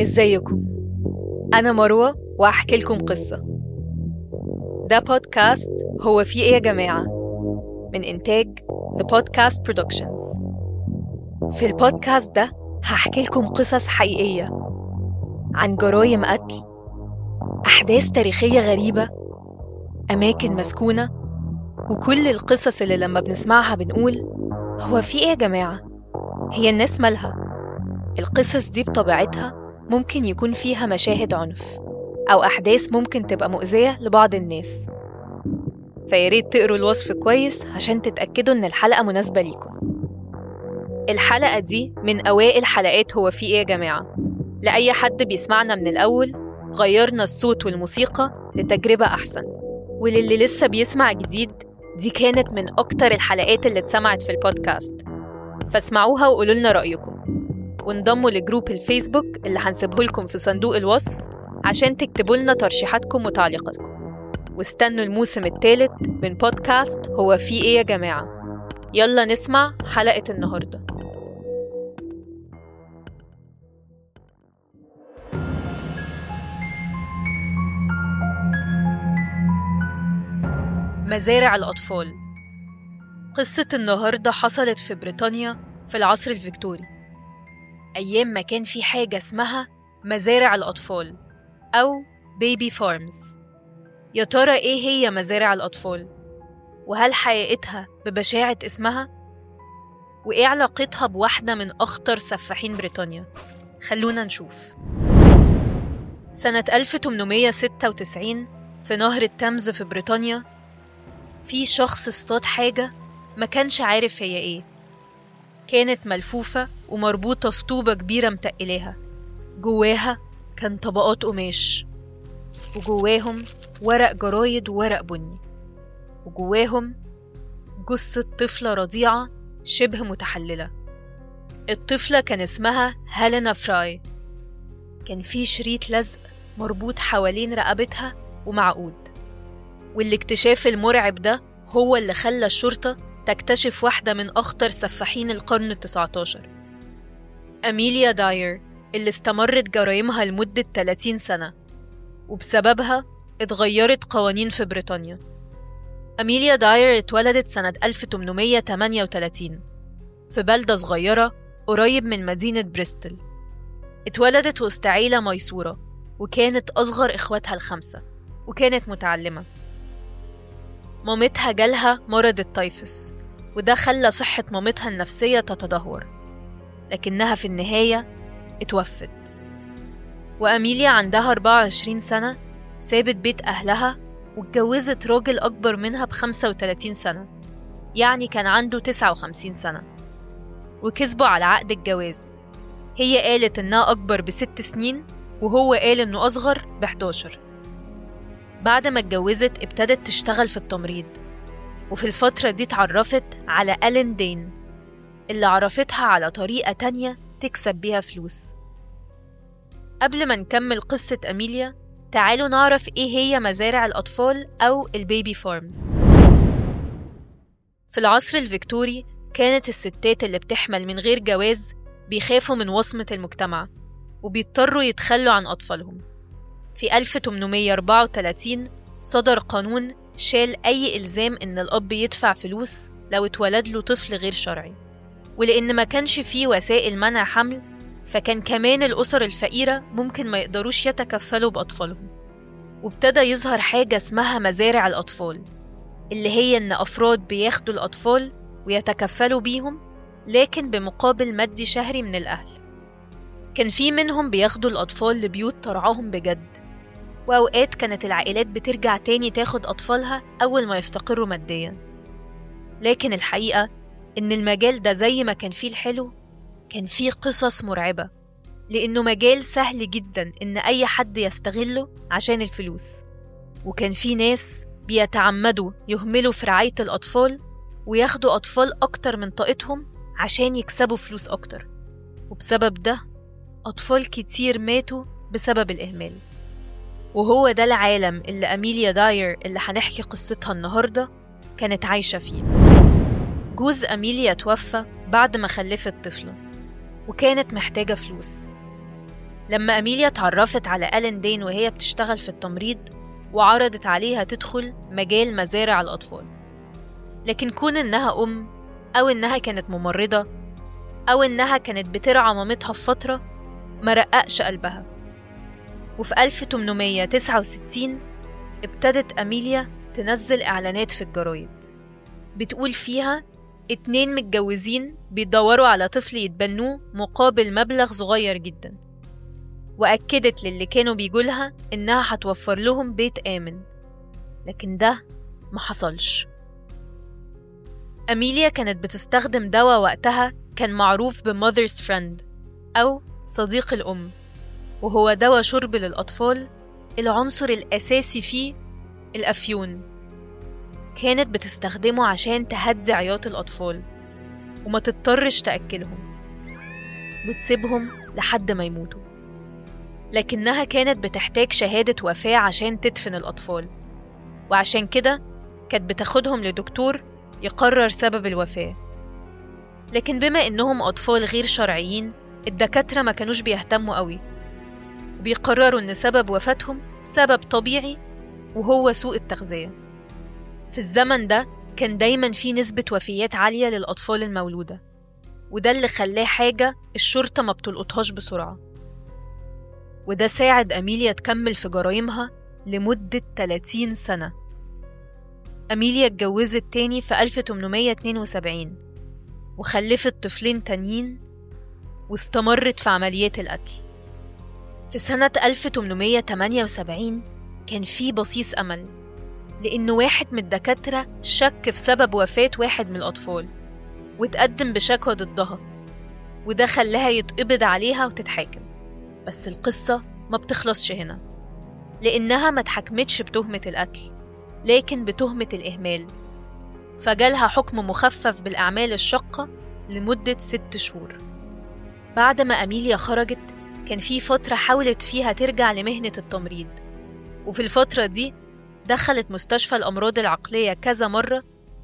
ازيكم؟ أنا مروة وهحكي لكم قصة. ده بودكاست هو في إيه يا جماعة؟ من إنتاج The Podcast Productions. في البودكاست ده هحكي لكم قصص حقيقية عن جرايم قتل أحداث تاريخية غريبة أماكن مسكونة وكل القصص اللي لما بنسمعها بنقول هو في إيه يا جماعة؟ هي الناس مالها؟ القصص دي بطبيعتها ممكن يكون فيها مشاهد عنف أو أحداث ممكن تبقى مؤذية لبعض الناس. فياريت تقروا الوصف كويس عشان تتأكدوا إن الحلقة مناسبة ليكم. الحلقة دي من أوائل حلقات هو في إيه يا جماعة؟ لأي حد بيسمعنا من الأول غيرنا الصوت والموسيقى لتجربة أحسن. وللي لسه بيسمع جديد دي كانت من أكتر الحلقات اللي اتسمعت في البودكاست. فاسمعوها وقولوا لنا رأيكم. وانضموا لجروب الفيسبوك اللي هنسيبه لكم في صندوق الوصف عشان تكتبوا لنا ترشيحاتكم وتعليقاتكم. واستنوا الموسم الثالث من بودكاست هو في إيه يا جماعة. يلا نسمع حلقة النهاردة. مزارع الأطفال. قصة النهاردة حصلت في بريطانيا في العصر الفيكتوري. أيام ما كان في حاجة اسمها مزارع الأطفال أو baby farms يا ترى إيه هي مزارع الأطفال؟ وهل حقيقتها ببشاعة اسمها؟ وإيه علاقتها بواحدة من أخطر سفاحين بريطانيا؟ خلونا نشوف سنة 1896 في نهر التمز في بريطانيا في شخص اصطاد حاجة ما كانش عارف هي إيه كانت ملفوفة ومربوطة في طوبة كبيرة متقلاها. جواها كان طبقات قماش وجواهم ورق جرايد وورق بني وجواهم جثة طفلة رضيعة شبه متحللة. الطفلة كان اسمها هيلينا فراي. كان في شريط لزق مربوط حوالين رقبتها ومعقود. والاكتشاف المرعب ده هو اللي خلى الشرطة تكتشف واحدة من أخطر سفاحين القرن التسعة عشر أميليا داير اللي استمرت جرائمها لمدة 30 سنة وبسببها اتغيرت قوانين في بريطانيا. أميليا داير اتولدت سنة 1838 في بلدة صغيرة قريب من مدينة بريستل. اتولدت وسط عيلة ميسورة وكانت أصغر إخواتها الخمسة وكانت متعلمة. مامتها جالها مرض التيفس وده خلى صحة مامتها النفسية تتدهور لكنها في النهاية اتوفت. وأميليا عندها 24 سنة سابت بيت أهلها واتجوزت راجل أكبر منها ب 35 سنة يعني كان عنده 59 سنة وكسبوا على عقد الجواز. هي قالت إنها أكبر بست سنين وهو قال إنه أصغر ب 11 بعد ما اتجوزت ابتدت تشتغل في التمريض. وفي الفترة دي اتعرفت على ألين دين اللي عرفتها على طريقة تانية تكسب بيها فلوس. قبل ما نكمل قصة أميليا تعالوا نعرف إيه هي مزارع الأطفال أو البيبي فارمز في العصر الفيكتوري كانت الستات اللي بتحمل من غير جواز بيخافوا من وصمة المجتمع وبيضطروا يتخلوا عن أطفالهم. في 1834 صدر قانون شال أي إلزام إن الأب يدفع فلوس لو اتولد له طفل غير شرعي. ولأن ما كانش فيه وسائل منع حمل فكان كمان الأسر الفقيرة ممكن ما يقدروش يتكفلوا بأطفالهم. وابتدى يظهر حاجة اسمها مزارع الأطفال اللي هي إن أفراد بياخدوا الأطفال ويتكفلوا بيهم لكن بمقابل مادي شهري من الأهل. كان في منهم بياخدوا الأطفال لبيوت ترعاهم بجد. وأوقات كانت العائلات بترجع تاني تاخد أطفالها أول ما يستقروا ماديا. لكن الحقيقة إن المجال ده زي ما كان فيه الحلو كان فيه قصص مرعبة لأنه مجال سهل جدا إن أي حد يستغله عشان الفلوس. وكان فيه ناس بيتعمدوا يهملوا في رعاية الأطفال وياخدوا أطفال أكتر من طاقتهم عشان يكسبوا فلوس أكتر. وبسبب ده أطفال كتير ماتوا بسبب الإهمال. وهو ده العالم اللي أميليا داير اللي هنحكي قصتها النهاردة كانت عايشة فيه. جوز أميليا توفى بعد ما خلفت طفلة وكانت محتاجة فلوس. لما أميليا اتعرفت على ألين دين وهي بتشتغل في التمريض وعرضت عليها تدخل مجال مزارع الأطفال. لكن كون إنها أم أو إنها كانت ممرضة أو إنها كانت بترعى مامتها في فترة ما رققش قلبها. وفي 1869 ابتدت أميليا تنزل إعلانات في الجرايد. بتقول فيها اتنين متجوزين بيدوروا على طفل يتبنوه مقابل مبلغ صغير جدا. وأكدت للي كانوا بيجولها إنها هتوفر لهم بيت آمن. لكن ده ما حصلش. أميليا كانت بتستخدم دواء وقتها كان معروف بمother's friend أو صديق الأم. وهو دواء شرب للأطفال العنصر الأساسي فيه الأفيون. كانت بتستخدمه عشان تهدي عياط الأطفال وما تضطرش تأكلهم وتسيبهم لحد ما يموتوا. لكنها كانت بتحتاج شهادة وفاة عشان تدفن الأطفال وعشان كده كانت بتاخدهم لدكتور يقرر سبب الوفاة. لكن بما إنهم أطفال غير شرعيين الدكاترة ما كانوش بيهتموا قوي. بيقرروا إن سبب وفاتهم سبب طبيعي وهو سوء التغذية. في الزمن ده كان دايما في نسبة وفيات عالية للأطفال المولودة وده اللي خلاه حاجة الشرطة ما بتلقطهاش بسرعة. وده ساعد أميليا تكمل في جرايمها لمدة 30 سنة. أميليا اتجوزت تاني في 1872 وخلفت طفلين تانيين واستمرت في عمليات القتل. في سنة 1878 كان في بصيص أمل لأن واحد من الدكاترة شك في سبب وفاة واحد من الأطفال وتقدم بشكوى ضدها وده خلاها يتقبض عليها وتتحاكم. بس القصة ما بتخلصش هنا لأنها ما اتحكمتش بتهمة القتل لكن بتهمة الإهمال. فجالها حكم مخفف بالأعمال الشاقة لمدة ست شهور. بعد ما أميليا خرجت كان في فترة حاولت فيها ترجع لمهنة التمريض. وفي الفترة دي دخلت مستشفى الأمراض العقلية كذا مرة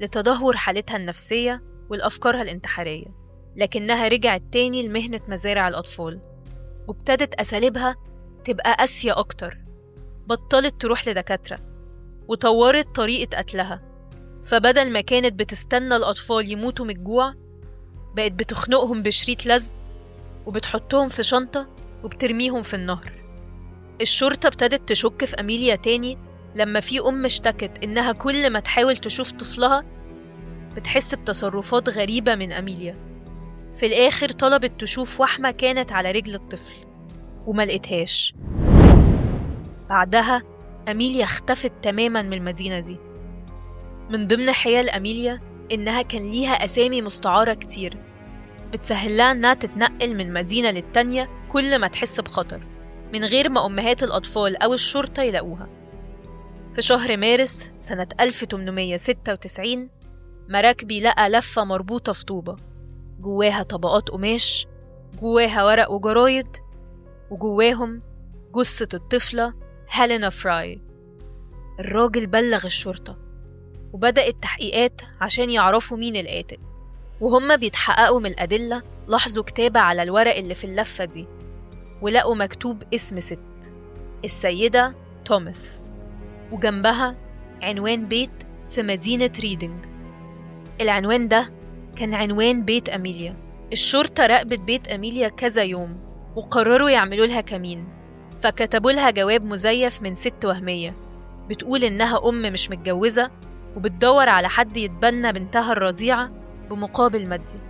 لتدهور حالتها النفسية والأفكارها الانتحارية لكنها رجعت تاني لمهنة مزارع الأطفال. وابتدت أساليبها تبقى قاسية أكتر. بطلت تروح لدكاترة. وطورت طريقة قتلها. فبدل ما كانت بتستنى الأطفال يموتوا من الجوع بقت بتخنقهم بشريط لزق وبتحطهم في شنطة وبترميهم في النهر. الشرطة ابتدت تشك في أميليا تاني لما في أم اشتكت إنها كل ما تحاول تشوف طفلها بتحس بتصرفات غريبة من أميليا. في الآخر طلبت تشوف وحمة كانت على رجل الطفل وما لقيتهاش. بعدها أميليا اختفت تماما من المدينة دي. من ضمن حيل أميليا إنها كان ليها أسامي مستعارة كتير. بتسهل لها إنها تتنقل من مدينة للتانية كل ما تحس بخطر من غير ما أمهات الأطفال أو الشرطة يلاقوها. في شهر مارس سنة 1896 مراكبي لقى لفة مربوطة في طوبة. جواها طبقات قماش جواها ورق وجرايد وجواهم جثة الطفلة هيلينا فراي. الراجل بلغ الشرطة وبدأت تحقيقات عشان يعرفوا مين القاتل. وهم بيتحققوا من الأدلة لاحظوا كتابة على الورق اللي في اللفة دي. ولقوا مكتوب اسم ست السيدة توماس وجنبها عنوان بيت في مدينة ريدنج. العنوان ده كان عنوان بيت أميليا. الشرطة راقبت بيت أميليا كذا يوم وقرروا يعملوا لها كمين. فكتبوا لها جواب مزيف من ست وهمية. بتقول إنها أم مش متجوزة وبتدور على حد يتبنى بنتها الرضيعة بمقابل مادي.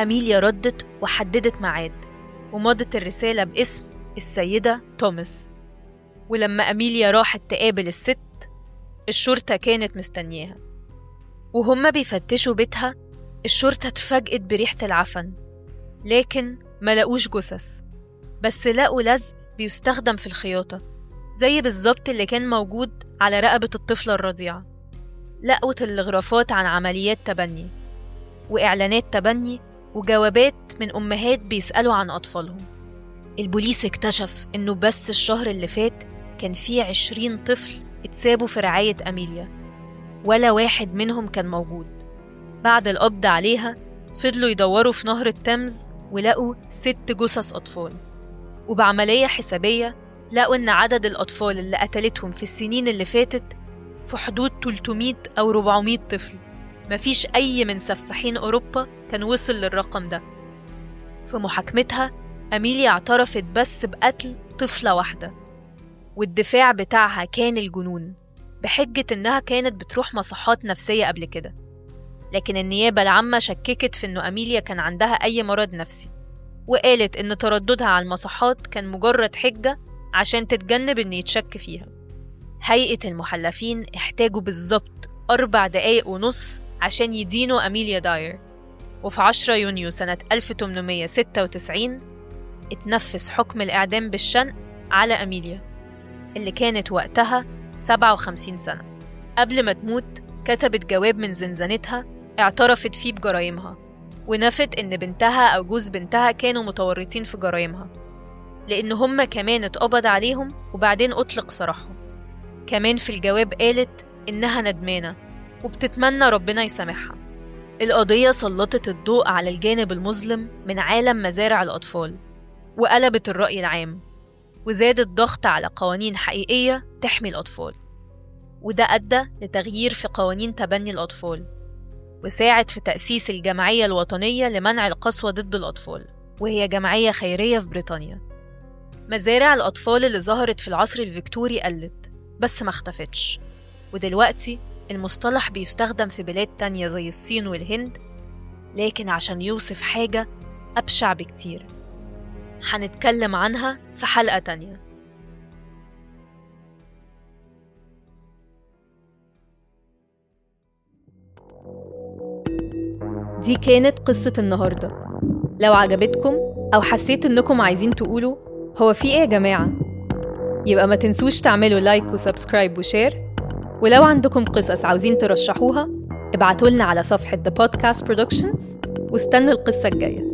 أميليا ردت وحددت ميعاد. ومضت الرسالة باسم السيدة توماس. ولما أميليا راحت تقابل الست الشرطة كانت مستنياها. وهما بيفتشوا بيتها الشرطة اتفاجئت بريحة العفن. لكن ما لقوش جثث بس لقوا لزق بيستخدم في الخياطة زي بالظبط اللي كان موجود على رقبة الطفلة الرضيعة. لقوا تلغرافات عن عمليات تبني. وإعلانات تبني وجوابات من أمهات بيسألوا عن أطفالهم. البوليس اكتشف إنه بس الشهر اللي فات كان فيه عشرين طفل اتسابوا في رعاية أميليا ولا واحد منهم كان موجود. بعد القبض عليها فضلوا يدوروا في نهر التمز ولقوا ست جثث أطفال. وبعملية حسابية لقوا إن عدد الأطفال اللي قتلتهم في السنين اللي فاتت في حدود 300 أو 400 طفل. مفيش أي من سفاحين أوروبا كان وصل للرقم ده. في محاكمتها أميليا اعترفت بس بقتل طفلة واحدة والدفاع بتاعها كان الجنون بحجة إنها كانت بتروح مصحات نفسية قبل كده. لكن النيابة العامة شككت في إنه أميليا كان عندها أي مرض نفسي وقالت إن ترددها على المصحات كان مجرد حجة عشان تتجنب إن يتشك فيها. هيئة المحلفين احتاجوا بالظبط أربع دقايق ونص عشان يدينوا أميليا داير. وفي 10 يونيو سنة 1896 اتنفذ حكم الإعدام بالشنق على أميليا اللي كانت وقتها 57 سنة. قبل ما تموت كتبت جواب من زنزانتها اعترفت فيه بجرايمها ونفت إن بنتها أو جوز بنتها كانوا متورطين في جرايمها لأن هما كمان اتقبض عليهم وبعدين أطلق سراحهم كمان في الجواب قالت إنها ندمانة وبتتمنى ربنا يسامحها. القضية سلطت الضوء على الجانب المظلم من عالم مزارع الأطفال وقلبت الرأي العام وزاد الضغط على قوانين حقيقية تحمي الأطفال. وده أدى لتغيير في قوانين تبني الأطفال وساعد في تأسيس الجمعية الوطنية لمنع القسوة ضد الأطفال وهي جمعية خيرية في بريطانيا. مزارع الأطفال اللي ظهرت في العصر الفيكتوري قلت بس ما اختفتش. ودلوقتي المصطلح بيستخدم في بلاد تانية زي الصين والهند لكن عشان يوصف حاجة أبشع بكتير. هنتكلم عنها في حلقة تانية. دي كانت قصة النهاردة. لو عجبتكم أو حسيت إنكم عايزين تقولوا هو في إيه يا جماعة؟ يبقى ما تنسوش تعملوا like و subscribe و share ولو عندكم قصص عاوزين ترشحوها ابعتولنا على صفحة The Podcast Productions واستنوا القصة الجاية.